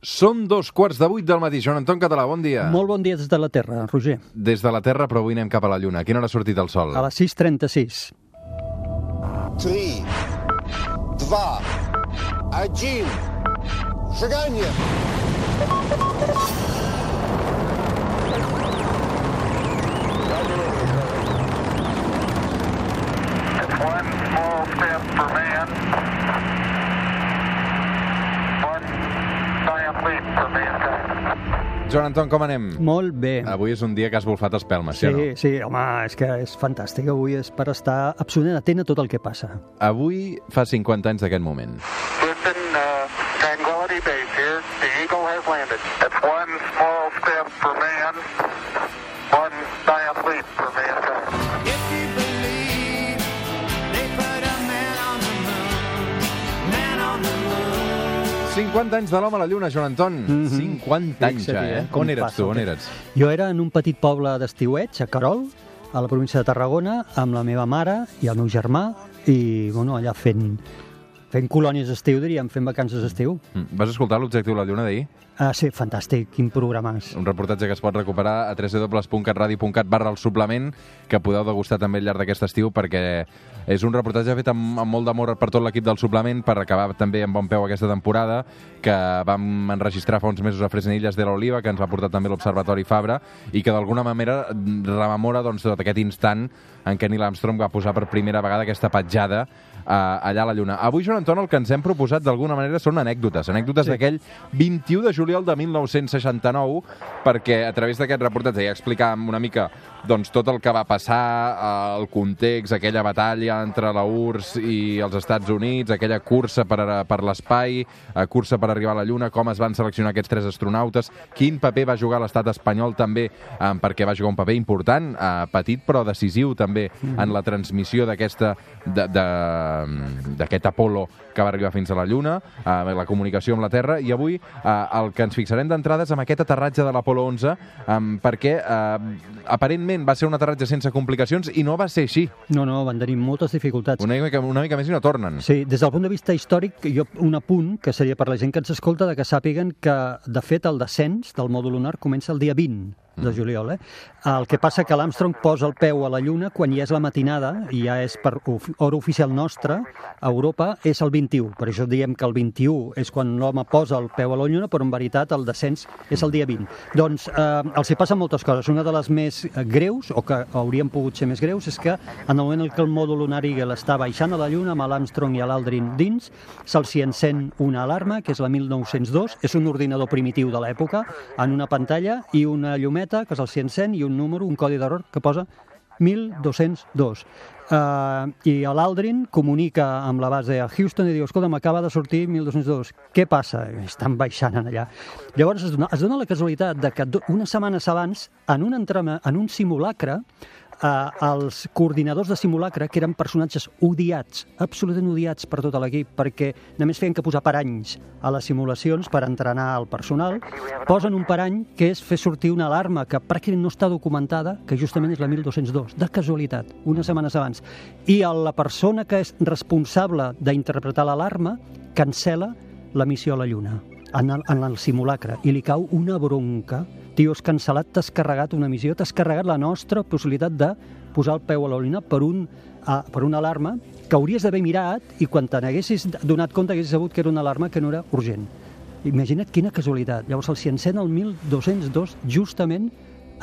Són dos quarts de vuit del matí. Joan Anton Català, bon dia. Molt bon dia des de la Terra, Roger. Des de la Terra, però avui anem cap a la Lluna. A quina hora ha sortit el Sol? A les 6.36. 3, 2, 1, seganya! One small step for man, Joan Anton, com anem? Molt bé. Avui és un dia que has volfat espelmes, sí, Sí, o no? sí, home, és que és fantàstic. Avui és per estar absolutament atent a tot el que passa. Avui fa 50 anys d'aquest moment. Houston, uh, Tranquility Base here. The Eagle has landed. It's one 50 anys de l'home a la Lluna, Joan Anton. Mhm. 50 anys ja, eh? com On eres passa tu, on eres? Jo era en un petit poble d'estiueig, a Carol, a la província de Tarragona, amb la meva mare i el meu germà, i bueno, allà fent, fent colònies d'estiu, diríem, fent vacances d'estiu. Mm. Vas escoltar l'objectiu la Lluna d'ahir? Ah, sí, fantàstic, quin programàs. Un reportatge que es pot recuperar a www.catradio.cat barra el suplement, que podeu degustar també al llarg d'aquest estiu, perquè és un reportatge fet amb, amb molt d'amor per tot l'equip del suplement, per acabar també amb bon peu aquesta temporada, que vam enregistrar fa uns mesos a Fresnilles de l'Oliva, que ens va portar també l'Observatori Fabra, i que d'alguna manera rememora doncs, tot aquest instant en què Neil Armstrong va posar per primera vegada aquesta petjada allà a la Lluna. Avui, Joan Anton, el que ens hem proposat d'alguna manera són anècdotes, anècdotes Sí. d'aquell 21 de juliol de 1969, perquè a través d'aquest reportatge ja explicàvem una mica doncs, tot el que va passar, eh, el context, aquella batalla entre la URSS i els Estats Units, aquella cursa per, a- per l'espai, eh, cursa per arribar a la Lluna, com es van seleccionar aquests tres astronautes, quin paper va jugar l'estat espanyol també, eh, perquè va jugar un paper important, eh, petit però decisiu també en la transmissió d'aquesta de- de- d'aquest Apolo que va arribar fins a la Lluna, eh, la comunicació amb la Terra, i avui eh, el que ens fixarem d'entrada és amb aquest aterratge de l'Apolo 11, eh, perquè eh, aparentment va ser un aterratge sense complicacions i no va ser així. No, no, van tenir moltes dificultats. Una mica, una mica més i no tornen. Sí, des del punt de vista històric, jo un apunt que seria per la gent que ens escolta de que sàpiguen que, de fet, el descens del mòdul lunar comença el dia 20 de juliol. Eh? El que passa que l'Armstrong posa el peu a la Lluna quan ja és la matinada, i ja és per hora oficial nostra, a Europa, és el 21. Per això diem que el 21 és quan l'home posa el peu a la Lluna, però en veritat el descens és el dia 20. Doncs eh, els hi passen moltes coses. Una de les més greus, o que haurien pogut ser més greus, és que en el moment en què el mòdul lunar Eagle està baixant a la Lluna amb l'Armstrong i l'Aldrin dins, se'ls hi encén una alarma, que és la 1902, és un ordinador primitiu de l'època, en una pantalla i una llumeta que se'ls hi encén i un número, un codi d'error que posa 1202. Uh, I l'Aldrin comunica amb la base a Houston i diu, escolta, m'acaba de sortir 1202. Què passa? Estan baixant en allà. Llavors es dona, es dona la casualitat de que do- unes setmanes abans, en un, entrema, en un simulacre, eh, els coordinadors de simulacre, que eren personatges odiats, absolutament odiats per tot l'equip, perquè només feien que posar paranys a les simulacions per entrenar el personal, posen un parany que és fer sortir una alarma que pràcticament no està documentada, que justament és la 1202, de casualitat, unes setmanes abans. I la persona que és responsable d'interpretar l'alarma cancela la missió a la Lluna en el, en el simulacre i li cau una bronca. Tio, has cancel·lat, t'has carregat una missió, t'has carregat la nostra possibilitat de posar el peu a Lluna per, un, uh, per una alarma que hauries d'haver mirat i quan te n'haguessis donat compte haguessis sabut que era una alarma que no era urgent. Imagina't quina casualitat. Llavors se'ls hi encén el 1202 justament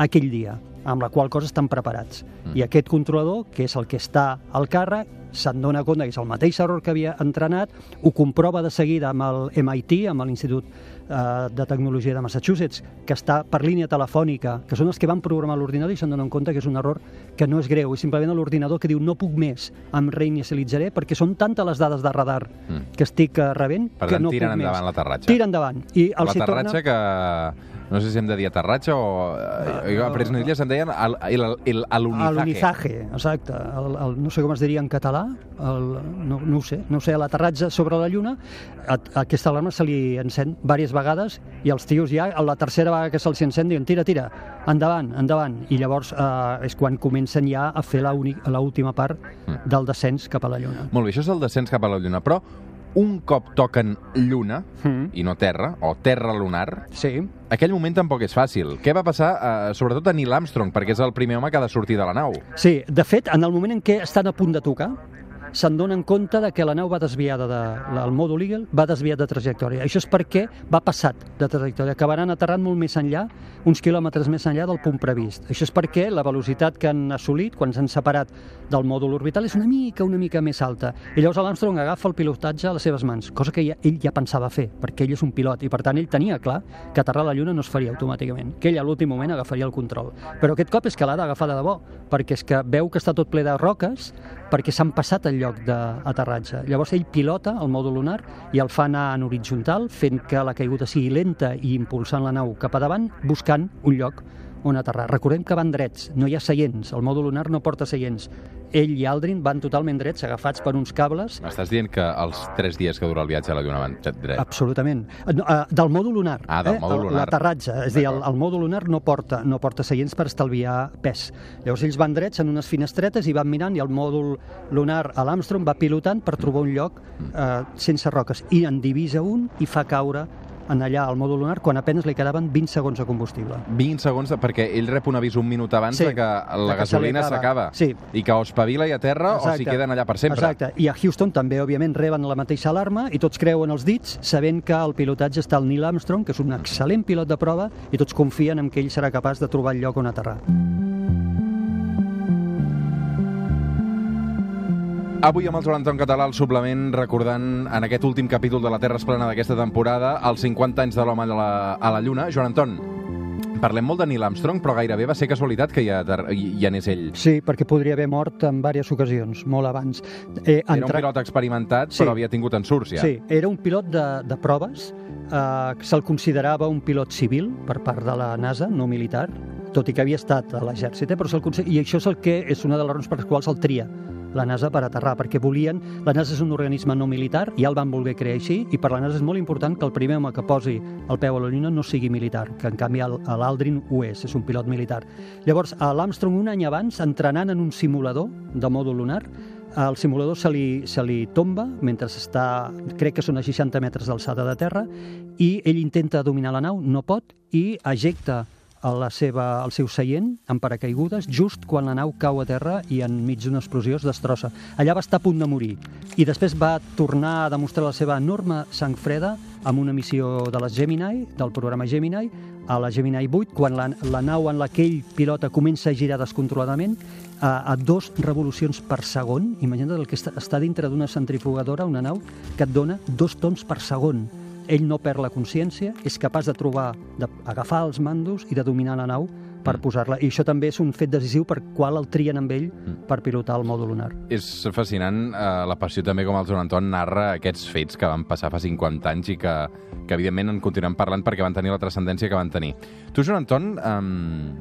aquell dia, amb la qual cosa estan preparats. Mm. I aquest controlador, que és el que està al càrrec, se'n dona compte que és el mateix error que havia entrenat, ho comprova de seguida amb el MIT, amb l'Institut eh, de Tecnologia de Massachusetts, que està per línia telefònica, que són els que van programar l'ordinador i se'n donen compte que és un error que no és greu, és simplement l'ordinador que diu no puc més, em reinicialitzaré perquè són tantes les dades de radar Mm. que estic eh, rebent Per que tant, no tiren puc endavant l'aterratge. Tira endavant. I els L'aterratge torna... que... No sé si hem de dir aterratge o... Uh, a Fresnilles en deien el, el, el, alunizaje. l'unizaje, exacte. El, el, no sé com es diria en català, el, no, no ho sé, no ho sé, l'aterratge sobre la Lluna, a, a aquesta alarma se li encén diverses vegades i els tios ja, a la tercera vegada que se'ls encén, diuen tira, tira, endavant, endavant. I llavors eh, és quan comencen ja a fer l'última part del descens cap a la Lluna. Molt bé, això és el descens cap a la Lluna, però un cop toquen Lluna, Mm. i no Terra, o Terra lunar, Sí, aquell moment tampoc és fàcil. Què va passar, eh, sobretot a Neil Armstrong, perquè és el primer home que ha de sortir de la nau? Sí, de fet, en el moment en què estan a punt de tocar, se'n donen compte de que la nau va desviada de, el mòdul Eagle va desviat de trajectòria. Això és perquè va passat de trajectòria, acabaran aterrant molt més enllà, uns quilòmetres més enllà del punt previst. Això és perquè la velocitat que han assolit quan s'han separat del mòdul orbital és una mica, una mica més alta. I llavors l'Armstrong agafa el pilotatge a les seves mans, cosa que ja, ell ja pensava fer, perquè ell és un pilot i per tant ell tenia clar que aterrar a la Lluna no es faria automàticament, que ell a l'últim moment agafaria el control. Però aquest cop és que l'ha d'agafar de debò, perquè és que veu que està tot ple de roques, perquè s'han passat el lloc d'aterratge. Llavors ell pilota el mòdul lunar i el fa anar en horitzontal, fent que la caiguda sigui lenta i impulsant la nau cap a davant, buscant un lloc on aterrar. Recordem que van drets, no hi ha seients, el mòdul lunar no porta seients. Ell i Aldrin van totalment drets, agafats per uns cables, M'estàs dient que els tres dies que dura el viatge a la Lluna van dret? Absolutament. No, eh, Del mòdul lunar. Ah, del eh? mòdul lunar. L'aterratge. És a dir, el, el mòdul lunar no porta, no porta seients per estalviar pes. Llavors ells van drets en unes finestretes i van mirant i el mòdul lunar a l'Armstrong va pilotant per trobar un lloc eh, sense roques. I en divisa un i fa caure en allà al mòdul lunar quan apenas li quedaven 20 segons de combustible. 20 segons, de, perquè ell rep un avís un minut abans Sí, de que de la li gasolina acaba. s'acaba. Sí. I que o espavila i a terra o s'hi queden allà per sempre. Exacte. I a Houston també, òbviament, reben la mateixa alarma i tots creuen els dits sabent que el pilotatge està el Neil Armstrong, que és un excel·lent pilot de prova, i tots confien en que ell serà capaç de trobar el lloc on aterrar. Avui amb el Joan Anton Català al suplement recordant en aquest últim capítol de la Terra es plana d'aquesta temporada els 50 anys de l'home a, la, a la Lluna. Joan Anton, parlem molt de Neil Armstrong, però gairebé va ser casualitat que hi, ha, hi, hi anés ell. Sí, perquè podria haver mort en diverses ocasions, molt abans. Eh, Era un pilot experimentat, Sí. però havia tingut ensurts ja. Sí, era un pilot de, de proves, eh, que se'l considerava un pilot civil per part de la NASA, no militar, tot i que havia estat a l'exèrcit, eh, però i això és el que és una de les raons per les quals el tria la NASA per aterrar, perquè volien... La NASA és un organisme no militar, ja el van voler crear així, i per la NASA és molt important que el primer home que posi el peu a la Lluna no sigui militar, que en canvi l'Aldrin ho és, és un pilot militar. Llavors, a l'Armstrong un any abans, entrenant en un simulador de mòdul lunar, el simulador se li, se li tomba mentre està, crec que són a 60 metres d'alçada de terra, i ell intenta dominar la nau, no pot, i ejecta a la seva, el seu seient amb paracaigudes just quan la nau cau a terra i enmig d'una explosió es destrossa. Allà va estar a punt de morir i després va tornar a demostrar la seva enorme sang freda amb una missió de les Gemini, del programa Gemini, a la Gemini 8, quan la, la nau en la que ell pilota comença a girar descontroladament a, a dos revolucions per segon. Imagina't el que està, està dintre d'una centrifugadora, una nau, que et dona dos tons per segon. Ell no perd la consciència, és capaç de trobar, d'agafar els mandos i de dominar la nau per Mm. posar-la. I això també és un fet decisiu per qual el trien amb ell per pilotar el mòdul lunar. És fascinant eh, la passió també com el Joan Anton narra aquests fets que van passar fa 50 anys i que, que evidentment en continuem parlant perquè van tenir la transcendència que van tenir. Tu, Joan Anton, um,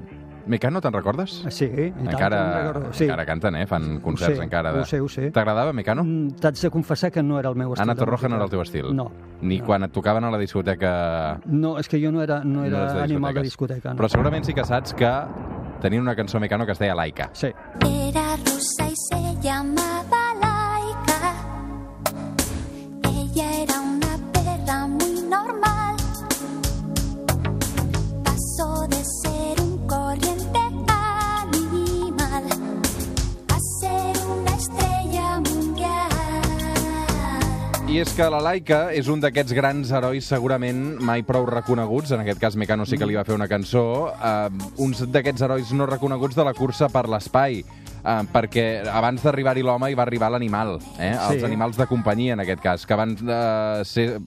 Mecano, te'n recordes? Sí, i tant, encara, recordo. sí. encara canten, eh? Fan concerts sé, encara. De... ho sé, ho sé. T'agradava Mecano? Mm, T'haig de confessar que no era el meu estil. Anna Torroja no era el teu estil? No. Ni no. quan et tocaven a la discoteca... No, és que jo no era, no era de animal de discoteca. No. Però segurament sí que saps que tenien una cançó Mecano que es deia Laika. Sí. Era rusa y se llamaba Laika. I és que la Laika és un d'aquests grans herois segurament mai prou reconeguts, en aquest cas Mecano sí que li va fer una cançó, eh, uns d'aquests herois no reconeguts de la cursa per l'espai, eh, perquè abans d'arribar-hi l'home hi va arribar l'animal, eh? els Sí. animals de companyia en aquest cas, que van eh, ser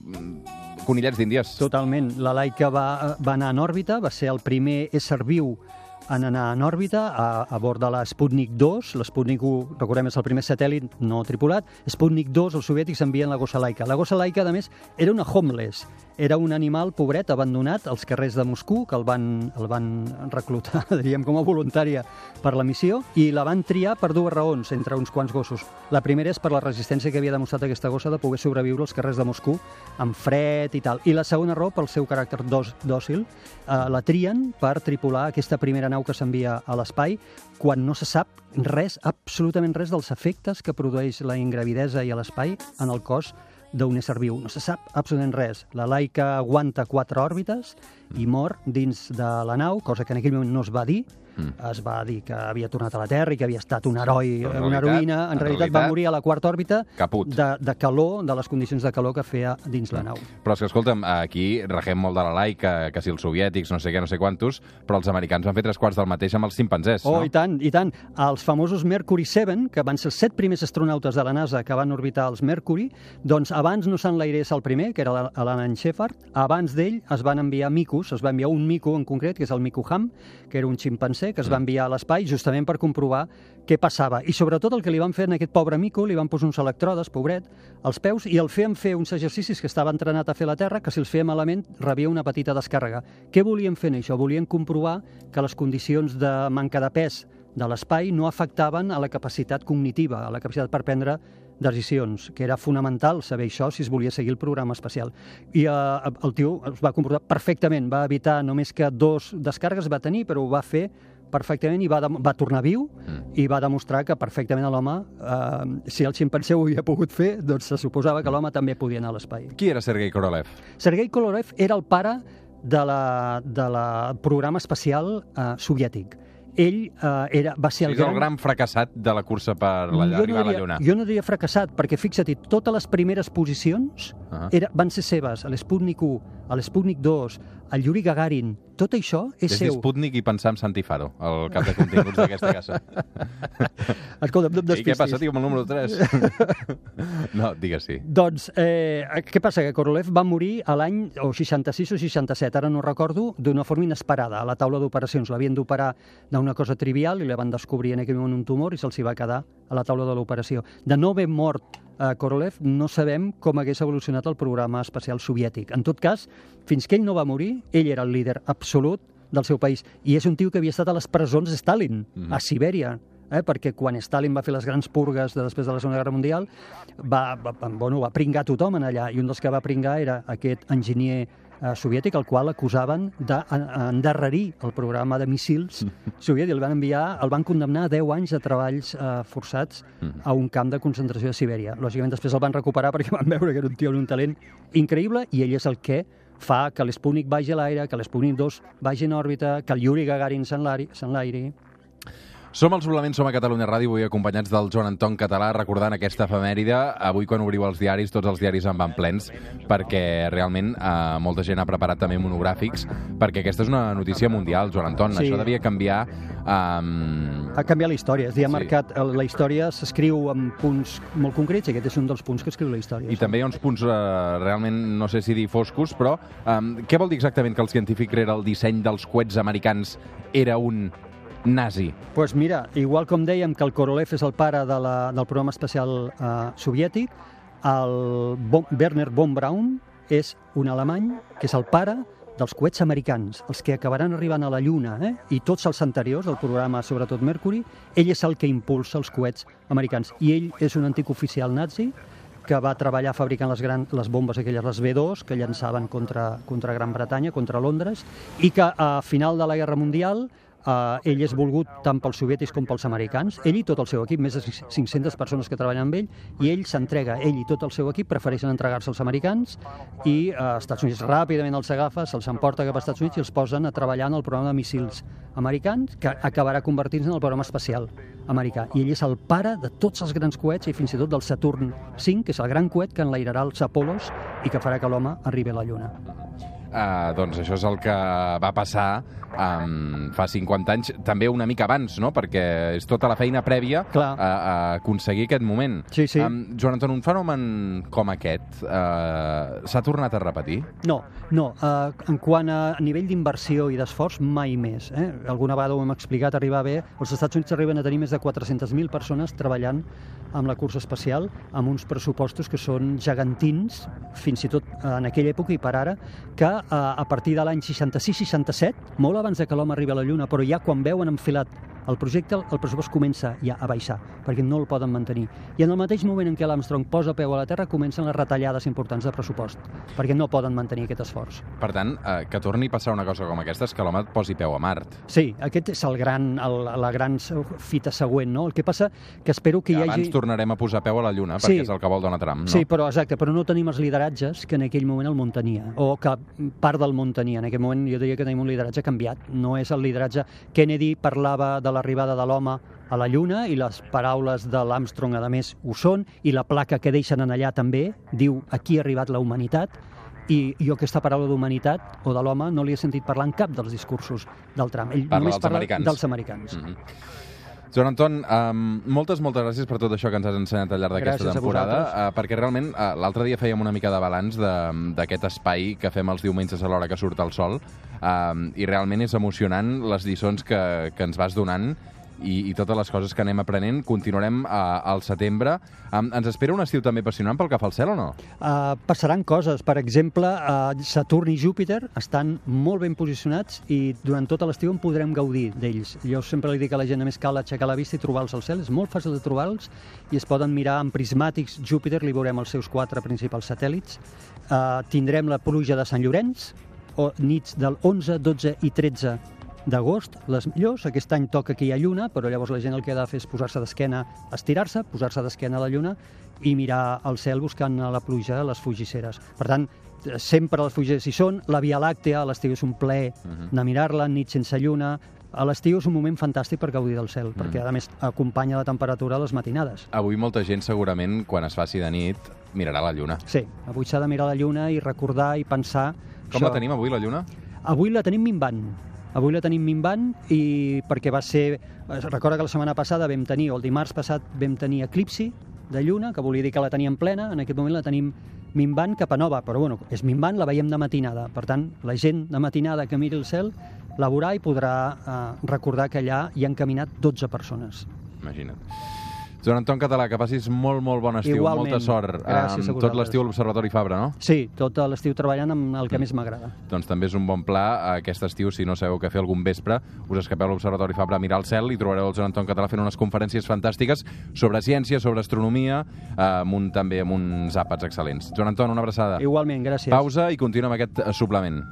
conillets d'índies. Totalment. La Laika va, va anar en òrbita, va ser el primer ésser viu en anar en òrbita a, a bord de la Sputnik 2. La Sputnik 1, recordem, és el primer satèl·lit no tripulat. Sputnik 2, els soviètics envien la gossa laica. La gossa laica, a més, era una homeless. Era un animal pobret, abandonat als carrers de Moscou, que el van, el van reclutar, diríem, com a voluntària per la missió, i la van triar per dues raons, entre uns quants gossos. La primera és per la resistència que havia demostrat aquesta gossa de poder sobreviure als carrers de Moscou amb fred i tal. I la segona raó, pel seu caràcter dòcil, eh, la trien per tripular aquesta primera nau que s'envia a l'espai quan no se sap res, absolutament res dels efectes que produeix la ingravidesa i l'espai en el cos d'un ésser viu. No se sap absolutament res. La Laika aguanta quatre òrbites i mor dins de la nau, cosa que en aquell moment no es va dir. Mm. Es va dir que havia tornat a la Terra i que havia estat un heroi, en una heroïna. En, en realitat, va realitat, morir a la quarta òrbita caput. de, de calor, de les condicions de calor que feia dins la nau. Però és que, escolta'm, aquí regem molt de la laica, que si els soviètics, no sé què, no sé quantos, però els americans van fer tres quarts del mateix amb els ximpanzés, Oh, no? i tant, i tant. Els famosos Mercury 7, que van ser els set primers astronautes de la NASA que van orbitar els Mercury, doncs abans no s'enlairés el primer, que era l'Alan Shepard, abans d'ell es van enviar micos, es va enviar un mico en concret, que és el mico Ham, que era un ximpanzé, que es va enviar a l'espai justament per comprovar què passava. I sobretot el que li van fer a aquest pobre mico, li van posar uns electrodes, pobret, als peus, i el feien fer uns exercicis que estava entrenat a fer la Terra, que si els feia malament rebia una petita descàrrega. Què volien fer en això? Volien comprovar que les condicions de manca de pes de l'espai no afectaven a la capacitat cognitiva, a la capacitat per prendre decisions, que era fonamental saber això si es volia seguir el programa espacial. I eh, el tio es va comportar perfectament, va evitar només que dos descàrregues va tenir, però ho va fer perfectament i va, dem- va tornar viu Mm. i va demostrar que perfectament l'home, eh, si el ximpanzé ho havia pogut fer, doncs se suposava que l'home també podia anar a l'espai. Qui era Sergei Korolev? Sergei Kolorev era el pare de la, de la programa espacial eh, soviètic. Ell eh, era, va ser Sí, el és el gran fracassat de la cursa per la, jo arribar a la diria, Lluna. Jo no diria fracassat, perquè fixa't, totes les primeres posicions Ah. era, van ser seves, a l'Sputnik 1, a l'Sputnik 2, al Yuri Gagarin, tot això és És seu. Sputnik i pensar en Santifaro, el cap de continguts d'aquesta casa. Escolta, no em I què passa, despistis. tio, amb el número 3? no, digues sí. Doncs, eh, què passa? Que Korolev va morir a l'any o 66 o 67, ara no recordo, d'una forma inesperada. A la taula d'operacions l'havien d'operar d'una cosa trivial i la van descobrir en aquell moment un tumor i se'ls hi va quedar a la taula de l'operació. De no haver mort a Korolev, no sabem com hagués evolucionat el programa espacial soviètic. En tot cas, fins que ell no va morir, ell era el líder absolut del seu país. I és un tio que havia estat a les presons de Stalin, Mhm. a Sibèria, eh? perquè quan Stalin va fer les grans purgues de després de la Segona Guerra Mundial va, va, va- bueno, va pringar tothom en allà i un dels que va pringar era aquest enginyer eh, soviètic al qual acusaven d'endarrerir el programa de missils soviètic. El van enviar, el van condemnar a 10 anys de treballs eh, forçats a un camp de concentració de Sibèria. Lògicament després el van recuperar perquè van veure que era un tio amb un talent increïble i ell és el que fa que l'Sputnik vagi a l'aire, que l'Sputnik 2 vagi en òrbita, que el Yuri Gagarin s'enlairi. Som al Suplement, som a Catalunya Ràdio, avui acompanyats del Joan Anton Català, recordant aquesta efemèride. Avui, quan obriu els diaris, tots els diaris en van plens, perquè realment eh, molta gent ha preparat també monogràfics, perquè aquesta és una notícia mundial, Joan Anton. Sí. Això devia canviar... Eh, Ha canviat la història, és dir, ha Sí. marcat, el- la història s'escriu en punts molt concrets i aquest és un dels punts que escriu la història. I també hi ha uns punts eh, realment, no sé si dir foscos, però eh, què vol dir exactament que el científic rere el disseny dels coets americans era un nazi? pues mira, igual com dèiem que el Korolev és el pare de la, del programa espacial eh, soviètic, el bon, Werner von Braun és un alemany que és el pare dels coets americans, els que acabaran arribant a la Lluna, eh? i tots els anteriors, el programa sobretot Mercury, ell és el que impulsa els coets americans. I ell és un antic oficial nazi que va treballar fabricant les, gran, les bombes aquelles, les B-2, que llançaven contra, contra Gran Bretanya, contra Londres, i que a final de la Guerra Mundial Uh, ell és volgut tant pels soviètics com pels americans, ell i tot el seu equip, més de 500 persones que treballen amb ell, i ell s'entrega, ell i tot el seu equip prefereixen entregar-se als americans i uh, als Estats Units ràpidament els agafa, se'ls emporta cap als Estats Units i els posen a treballar en el programa de missils americans que acabarà convertint-se en el programa espacial americà. I ell és el pare de tots els grans coets i fins i tot del Saturn V, que és el gran coet que enlairarà els Apolos i que farà que l'home arribi a la Lluna. Uh, doncs això és el que va passar um, fa 50 anys, també una mica abans, no? perquè és tota la feina prèvia Clar. a, a aconseguir aquest moment. Sí, sí. Um, Joan Anton, un fenomen com aquest uh, s'ha tornat a repetir? No, no. Uh, en quant a nivell d'inversió i d'esforç, mai més. Eh? Alguna vegada ho hem explicat, arribar bé. Els Estats Units arriben a tenir més de 400.000 persones treballant amb la cursa espacial, amb uns pressupostos que són gegantins, fins i tot en aquella època i per ara, que uh, a partir de l'any 66-67, molt abans de que l'home arribi a la Lluna, però ja quan veuen enfilat el projecte, el pressupost comença ja a baixar, perquè no el poden mantenir. I en el mateix moment en què l'Armstrong posa peu a la Terra, comencen les retallades importants de pressupost, perquè no poden mantenir aquest esforç. Per tant, eh, que torni a passar una cosa com aquesta és que l'home et posi peu a Mart. Sí, aquest és el gran, el, la gran fita següent, no? El que passa que espero que Que hi abans hagi... tornarem a posar peu a la Lluna, Sí. perquè és el que vol Donald Trump, no? Sí, però exacte, però no tenim els lideratges que en aquell moment el món tenia, o que part del món tenia. En aquell moment jo diria que tenim un lideratge canviat. No és el lideratge... Kennedy parlava de l'arribada de l'home a la Lluna i les paraules de l'Armstrong, a més, ho són, i la placa que deixen en allà també diu aquí ha arribat la humanitat, i jo aquesta paraula d'humanitat o de l'home no li he sentit parlar en cap dels discursos del Trump. Ell Parla només dels parla americans. dels americans. Mhm. Joan Anton, um, moltes, moltes gràcies per tot això que ens has ensenyat al llarg d'aquesta temporada, uh, perquè realment uh, l'altre dia fèiem una mica de balanç de- d'aquest espai que fem els diumenges a l'hora que surt el sol, um, i realment és emocionant les lliçons que, que ens vas donant i, i totes les coses que anem aprenent. Continuarem uh, al setembre. Um, ens espera un estiu també apassionant pel que fa al cel o no? Uh, passaran coses. Per exemple, uh, Saturn i Júpiter estan molt ben posicionats i durant tota l'estiu en podrem gaudir d'ells. Jo sempre li dic a la gent, només cal aixecar la vista i trobar-los al cel. És molt fàcil de trobar-los i es poden mirar amb prismàtics Júpiter, li veurem els seus quatre principals satèl·lits. Uh, tindrem la pluja de Sant Llorenç, o nits del 11, 12 i 13 d'agost, les millors. Aquest any toca que hi ha lluna, però llavors la gent el que ha de fer és posar-se d'esquena, estirar-se, posar-se d'esquena a la lluna i mirar al cel buscant a la pluja les fugisseres. Per tant, sempre les fugisseres hi són. La Via Làctea, a l'estiu és un plaer anar a mirar-la, nit sense lluna. A l'estiu és un moment fantàstic per gaudir del cel, perquè a més acompanya la temperatura a les matinades. Avui molta gent segurament, quan es faci de nit, mirarà la lluna. Sí, avui s'ha de mirar la lluna i recordar i pensar... Com la tenim avui, la lluna? Avui la tenim minvant. Avui la tenim minvant i perquè va ser... Recorda que la setmana passada vam tenir, o el dimarts passat vam tenir eclipsi de lluna, que volia dir que la teníem plena, en aquest moment la tenim minvant cap a nova, però bueno, és minvant, la veiem de matinada. Per tant, la gent de matinada que miri el cel la veurà i podrà eh, recordar que allà hi han caminat 12 persones. Imagina't. Joan Anton Català, que passis molt, molt bon estiu, Igualment. molta sort. Gràcies a tot l'estiu a l'Observatori Fabra, no? Sí, tot l'estiu treballant amb el que més m'agrada. Doncs també és un bon pla aquest estiu, si no sabeu què fer algun vespre, us escapeu a l'Observatori Fabra a mirar el cel i trobareu el Joan Anton Català fent unes conferències fantàstiques sobre ciència, sobre astronomia, eh, amb un, també amb uns àpats excel·lents. Joan Anton, una abraçada. Igualment, gràcies. Pausa i continuem aquest eh, suplement.